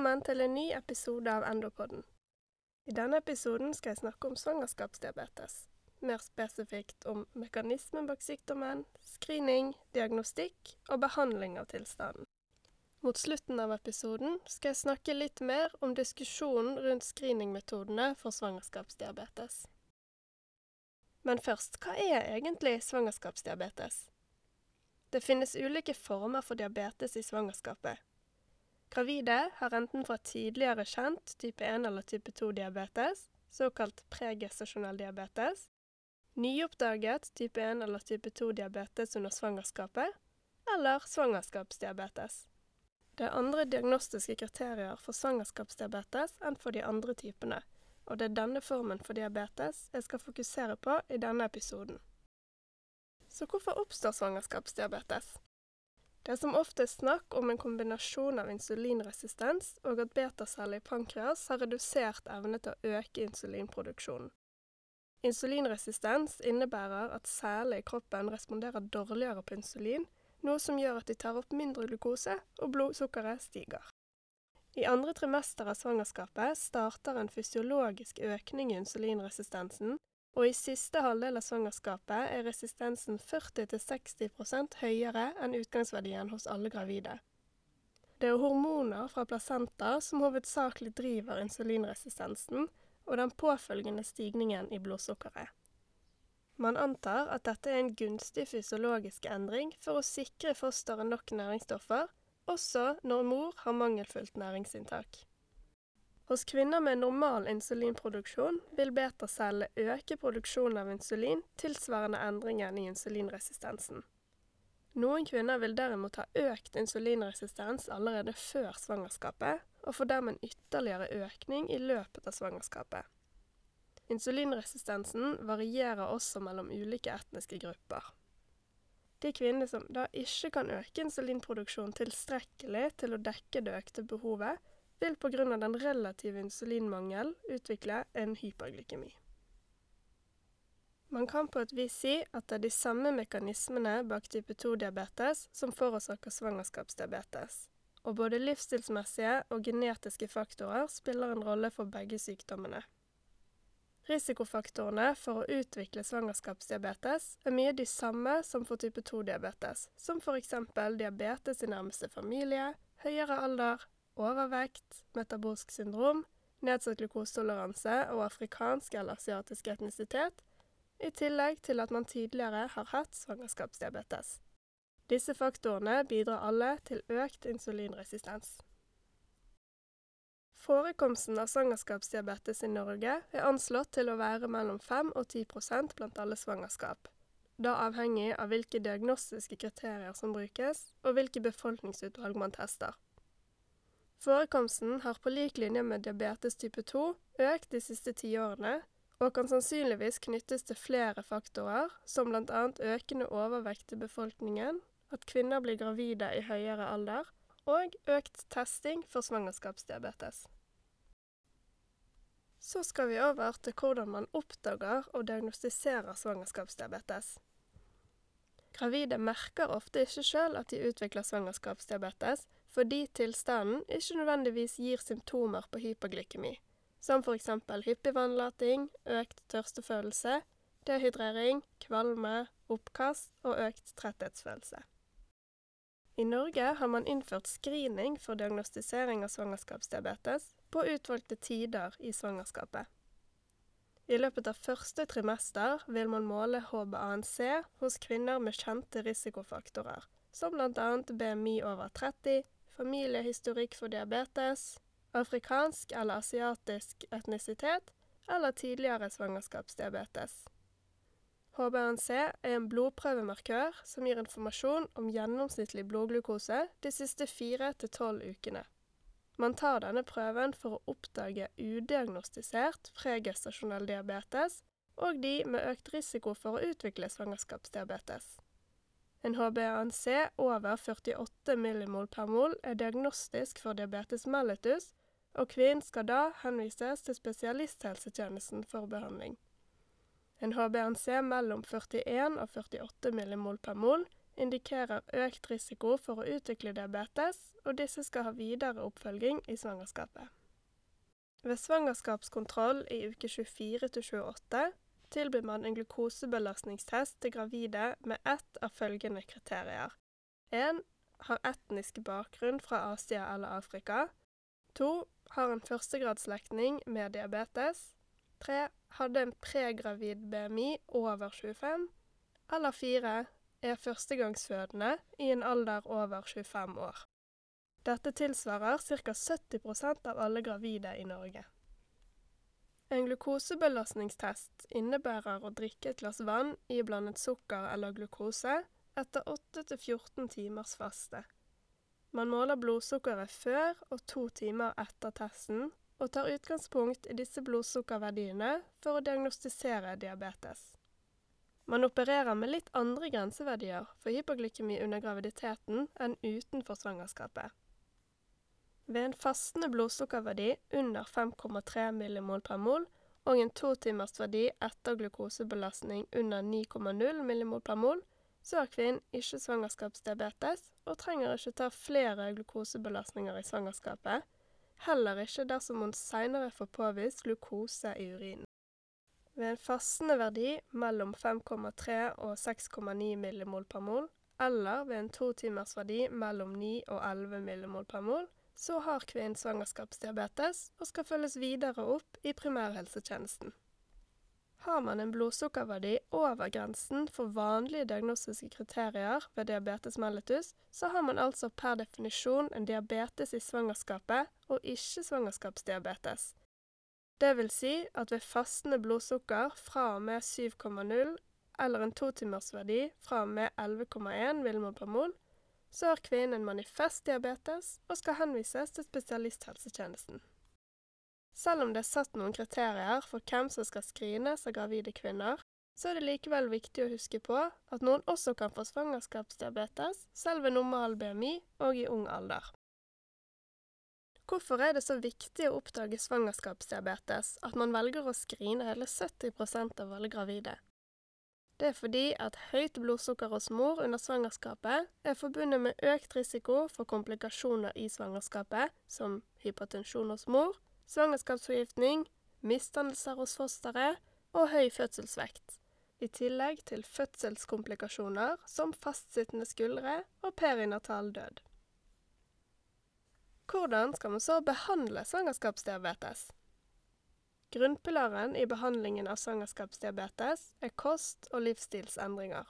Velkommen til en ny episode av Endopodden. I denne episoden skal jeg snakke om svangerskapsdiabetes. Mer spesifikt om mekanismen bak sykdommen, screening, diagnostikk og behandling av tilstanden. Mot slutten av episoden skal jeg snakke litt mer om diskusjonen rundt screeningmetodene for svangerskapsdiabetes. Men først, hva er egentlig svangerskapsdiabetes? Det finnes ulike former for diabetes i svangerskapet. Gravide har enten fra tidligere kjent type 1 eller type 2-diabetes, såkalt pregestasjonell diabetes, nyoppdaget type 1 eller type 2-diabetes under svangerskapet, eller svangerskapsdiabetes. Det er andre diagnostiske kriterier for svangerskapsdiabetes enn for de andre typene, og det er denne formen for diabetes jeg skal fokusere på i denne episoden. Så hvorfor oppstår svangerskapsdiabetes? Det er som oftest snakk om en kombinasjon av insulinresistens og at betaceller i pankreas har redusert evne til å øke insulinproduksjonen. Insulinresistens innebærer at celler i kroppen responderer dårligere på insulin, noe som gjør at de tar opp mindre glukose, og blodsukkeret stiger. I andre trimester av svangerskapet starter en fysiologisk økning i insulinresistensen, og i siste halvdel av svangerskapet er resistensen 40-60% høyere enn utgangsverdien hos alle gravide. Det er hormoner fra placenta som hovedsakelig driver insulinresistensen og den påfølgende stigningen i blodsukkeret. Man antar at dette er en gunstig fysiologisk endring for å sikre fosteret nok næringsstoffer, også når mor har mangelfullt næringsinntak. Hos kvinner med normal insulinproduksjon vil betacellene øke produksjonen av insulin tilsvarende endringen i insulinresistensen. Noen kvinner vil derimot ha økt insulinresistens allerede før svangerskapet, og får dermed en ytterligere økning i løpet av svangerskapet. Insulinresistensen varierer også mellom ulike etniske grupper. De kvinnene som da ikke kan øke insulinproduksjonen tilstrekkelig til å dekke det økte behovet, vil pga. den relative insulinmangel utvikle en hyperglykemi. Man kan på et vis si at det er de samme mekanismene bak type 2-diabetes som forårsaker svangerskapsdiabetes, og både livsstilsmessige og genetiske faktorer spiller en rolle for begge sykdommene. Risikofaktorene for å utvikle svangerskapsdiabetes er mye de samme som for type 2-diabetes, som f.eks. diabetes i nærmeste familie, høyere alder, overvekt, metabolsk syndrom, nedsatt glukosetoleranse og afrikansk eller asiatisk etnisitet, i tillegg til at man tidligere har hatt svangerskapsdiabetes. Disse faktorene bidrar alle til økt insulinresistens. Forekomsten av svangerskapsdiabetes i Norge er anslått til å være mellom 5 og 10% blant alle svangerskap, da avhengig av hvilke diagnostiske kriterier som brukes, og hvilke befolkningsutvalg man tester. Forekomsten har på lik linje med diabetes type 2 økt de siste tiårene, og kan sannsynligvis knyttes til flere faktorer, som bl.a. økende overvekt i befolkningen, at kvinner blir gravide i høyere alder, og økt testing for svangerskapsdiabetes. Så skal vi over til hvordan man oppdager og diagnostiserer svangerskapsdiabetes. Gravide merker ofte ikke sjøl at de utvikler svangerskapsdiabetes, fordi tilstanden ikke nødvendigvis gir symptomer på hyperglykemi, som f.eks. hyppig vannlating, økt tørstefølelse, dehydrering, kvalme, oppkast og økt tretthetsfølelse. I Norge har man innført screening for diagnostisering av svangerskapsdiabetes på utvalgte tider i svangerskapet. I løpet av første trimester vil man måle HbA1c hos kvinner med kjente risikofaktorer, som bl.a. BMI over 30, familiehistorikk for diabetes, afrikansk eller asiatisk etnisitet eller tidligere svangerskapsdiabetes. HbA1c er en blodprøvemarkør som gir informasjon om gjennomsnittlig blodglukose de siste fire til tolv ukene. Man tar denne prøven for å oppdage udiagnostisert pregestasjonell diabetes og de med økt risiko for å utvikle svangerskapsdiabetes. En HbA1c over 48 millimol per mol er diagnostisk for diabetes mellitus, og kvinnen skal da henvises til spesialisthelsetjenesten for behandling. En HbA1c mellom 41 og 48 millimol per mol indikerer økt risiko for å utvikle diabetes, og disse skal ha videre oppfølging i svangerskapet. Ved svangerskapskontroll i uke 24 28 tilbyr man en glukosebelastningstest til gravide med ett av følgende kriterier. 1. Har etnisk bakgrunn fra Asia eller Afrika. 2. Har en førstegradsslektning med diabetes. 3. Hadde en pregravid BMI over 25. Eller 4. Er førstegangsfødende i en alder over 25 år. Dette tilsvarer ca. 70% av alle gravide i Norge. En glukosebelastningstest innebærer å drikke et glass vann iblandet sukker eller glukose etter 8-14 timers faste. Man måler blodsukkeret før og to timer etter testen, og tar utgangspunkt i disse blodsukkerverdiene for å diagnostisere diabetes. Man opererer med litt andre grenseverdier for hypoglykemi under graviditeten enn utenfor svangerskapet. Ved en fastende blodsukkerverdi under 5,3 millimol per mol og en totimersverdi etter glukosebelastning under 9,0 millimol per mol, så har kvinnen ikke svangerskapsdiabetes og trenger ikke ta flere glukosebelastninger i svangerskapet, heller ikke dersom hun seinere får påvist glukose i urinen. Ved en fastende verdi mellom 5,3 og 6,9 millimol per mol, eller ved en totimersverdi mellom 9 og 11 millimol per mol, så har kvinnen svangerskapsdiabetes og skal følges videre opp i primærhelsetjenesten. Har man en blodsukkerverdi over grensen for vanlige diagnostiske kriterier ved diabetes mellitus, så har man altså per definisjon en diabetes i svangerskapet og ikke svangerskapsdiabetes. Det vil si at ved fastende blodsukker fra og med 7,0 eller en totimersverdi fra og med 11,1 mmol, så har kvinnen en manifest diabetes og skal henvises til spesialisthelsetjenesten. Selv om det er satt noen kriterier for hvem som skal screenes av gravide kvinner, så er det likevel viktig å huske på at noen også kan få svangerskapsdiabetes selv ved normal BMI og i ung alder. Hvorfor er det så viktig å oppdage svangerskapsdiabetes at man velger å screene hele 70% av alle gravide? Det er fordi at høyt blodsukker hos mor under svangerskapet er forbundet med økt risiko for komplikasjoner i svangerskapet, som hypertensjon hos mor, svangerskapsforgiftning, misdannelser hos fosteret og høy fødselsvekt, i tillegg til fødselskomplikasjoner som fastsittende skuldre og perinatal død. Hvordan skal man så behandle svangerskapsdiabetes? Grunnpilaren i behandlingen av svangerskapsdiabetes er kost- og livsstilsendringer.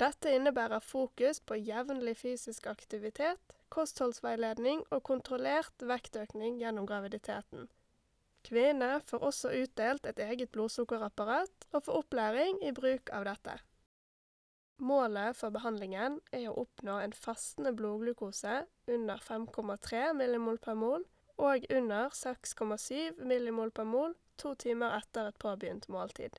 Dette innebærer fokus på jevnlig fysisk aktivitet, kostholdsveiledning og kontrollert vektøkning gjennom graviditeten. Kvinner får også utdelt et eget blodsukkerapparat og får opplæring i bruk av dette. Målet for behandlingen er å oppnå en fastende blodglukose under 5,3 millimol per mol og under 6,7 millimol per mol to timer etter et påbegynt måltid.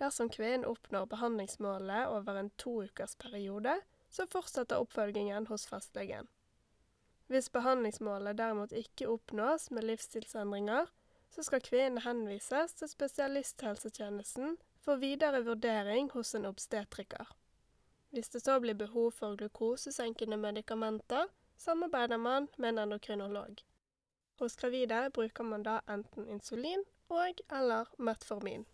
Dersom kvinnen oppnår behandlingsmålet over en to ukers periode, så fortsetter oppfølgingen hos fastlegen. Hvis behandlingsmålet derimot ikke oppnås med livsstilsendringer, så skal kvinnen henvises til spesialisthelsetjenesten for videre vurdering hos en obstetriker. Hvis det så blir behov for glukosesenkende medikamenter, samarbeider man med en endokrinolog. Hos gravide bruker man da enten insulin og eller metformin.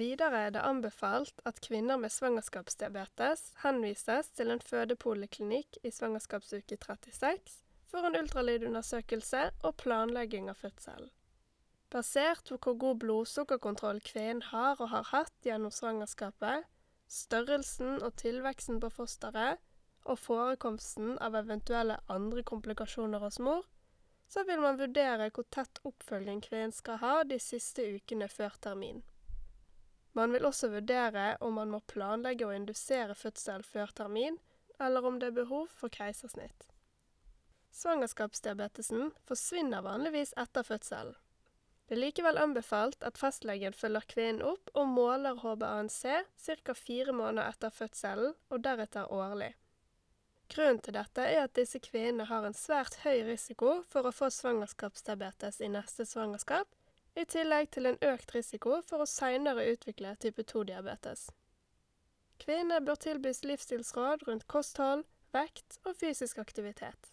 Videre er det anbefalt at kvinner med svangerskapsdiabetes henvises til en fødepoliklinikk i svangerskapsuke 36 for en ultralydundersøkelse og planlegging av fødselen. Basert på hvor god blodsukkerkontroll kvinnen har og har hatt gjennom svangerskapet, størrelsen og tilveksten på fosteret og forekomsten av eventuelle andre komplikasjoner hos mor, så vil man vurdere hvor tett oppfølging kvinnen skal ha de siste ukene før termin. Man vil også vurdere om man må planlegge å indusere fødsel før termin, eller om det er behov for keisersnitt. Svangerskapsdiabetesen forsvinner vanligvis etter fødselen. Det er likevel anbefalt at fastlegen følger kvinnen opp og måler HbA1c ca. fire måneder etter fødselen, og deretter årlig. Grunnen til dette er at disse kvinnene har en svært høy risiko for å få svangerskapsdiabetes i neste svangerskap, i tillegg til en økt risiko for å seinere utvikle type 2-diabetes. Kvinner bør tilbys livsstilsråd rundt kosthold, vekt og fysisk aktivitet.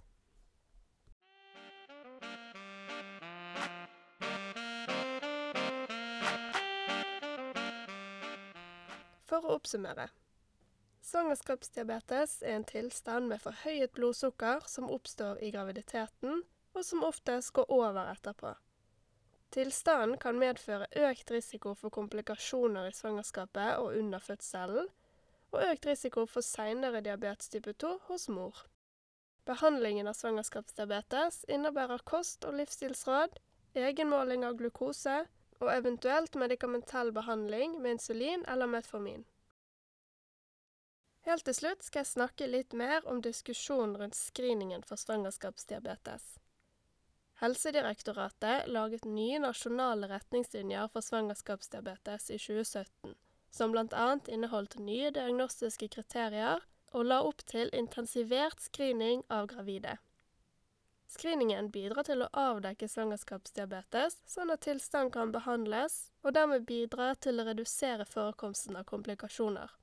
For å oppsummere. Svangerskapsdiabetes er en tilstand med forhøyet blodsukker som oppstår i graviditeten, og som oftest går over etterpå. Tilstanden kan medføre økt risiko for komplikasjoner i svangerskapet og under fødselen, og økt risiko for seinere diabetes type 2 hos mor. Behandlingen av svangerskapsdiabetes innebærer kost- og livsstilsråd, egenmåling av glukose og eventuelt medikamentell behandling med insulin eller metformin. Helt til slutt skal jeg snakke litt mer om diskusjonen rundt screeningen for svangerskapsdiabetes. Helsedirektoratet laget nye nasjonale retningslinjer for svangerskapsdiabetes i 2017, som bl.a. inneholdt nye diagnostiske kriterier og la opp til intensivert screening av gravide. Screeningen bidrar til å avdekke svangerskapsdiabetes, sånn at tilstanden kan behandles, og dermed bidra til å redusere forekomsten av komplikasjoner.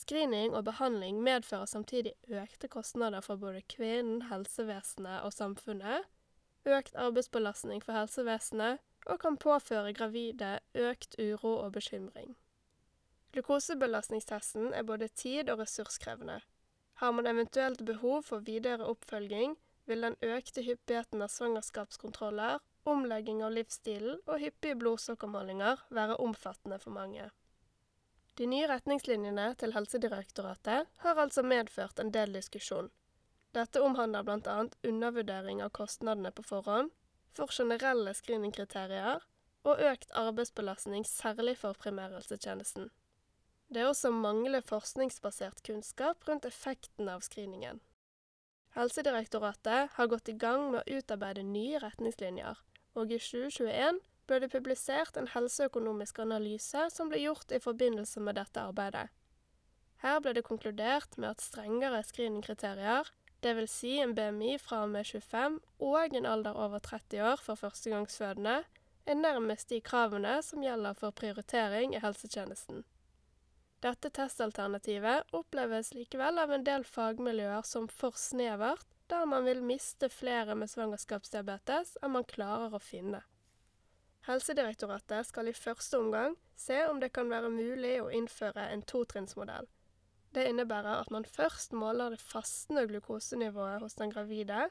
Screening og behandling medfører samtidig økte kostnader for både kvinnen, helsevesenet og samfunnet, økt arbeidsbelastning for helsevesenet og kan påføre gravide økt uro og bekymring. Glukosebelastningstesten er både tid- og ressurskrevende. Har man eventuelt behov for videre oppfølging, vil den økte hyppigheten av svangerskapskontroller, omlegging av livsstilen og hyppige blodsukkermålinger være omfattende for mange. De nye retningslinjene til Helsedirektoratet har altså medført en del diskusjon. Dette omhandler bl.a. undervurdering av kostnadene på forhånd, for generelle screeningkriterier og økt arbeidsbelastning særlig for primærhelsetjenesten. Det er også manglende forskningsbasert kunnskap rundt effekten av screeningen. Helsedirektoratet har gått i gang med å utarbeide nye retningslinjer, og i 2021 ble det publisert en helseøkonomisk analyse som ble gjort i forbindelse med dette arbeidet. Her ble det konkludert med at strengere screeningkriterier dvs. Si en BMI fra og med 25 og en alder over 30 år for førstegangsfødende, er nærmest de kravene som gjelder for prioritering i helsetjenesten. Dette testalternativet oppleves likevel av en del fagmiljøer som for snevert, der man vil miste flere med svangerskapsdiabetes enn man klarer å finne. Helsedirektoratet skal i første omgang se om det kan være mulig å innføre en totrinnsmodell det innebærer at man først måler det fastende glukosenivået hos den gravide,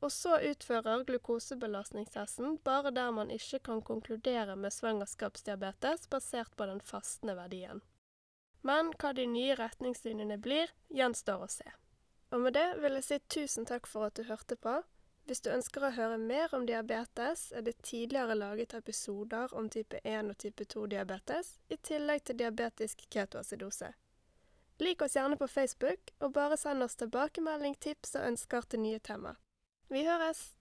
og så utfører glukosebelastningstesten bare der man ikke kan konkludere med svangerskapsdiabetes basert på den fastende verdien. Men hva de nye retningslinjene blir, gjenstår å se. Og med det vil jeg si tusen takk for at du hørte på. Hvis du ønsker å høre mer om diabetes, er det tidligere laget episoder om type 1 og type 2-diabetes, i tillegg til diabetisk ketoacidose. Lik oss gjerne på Facebook, og bare send oss tilbakemelding, tips og ønsker til nye tema. Vi høres!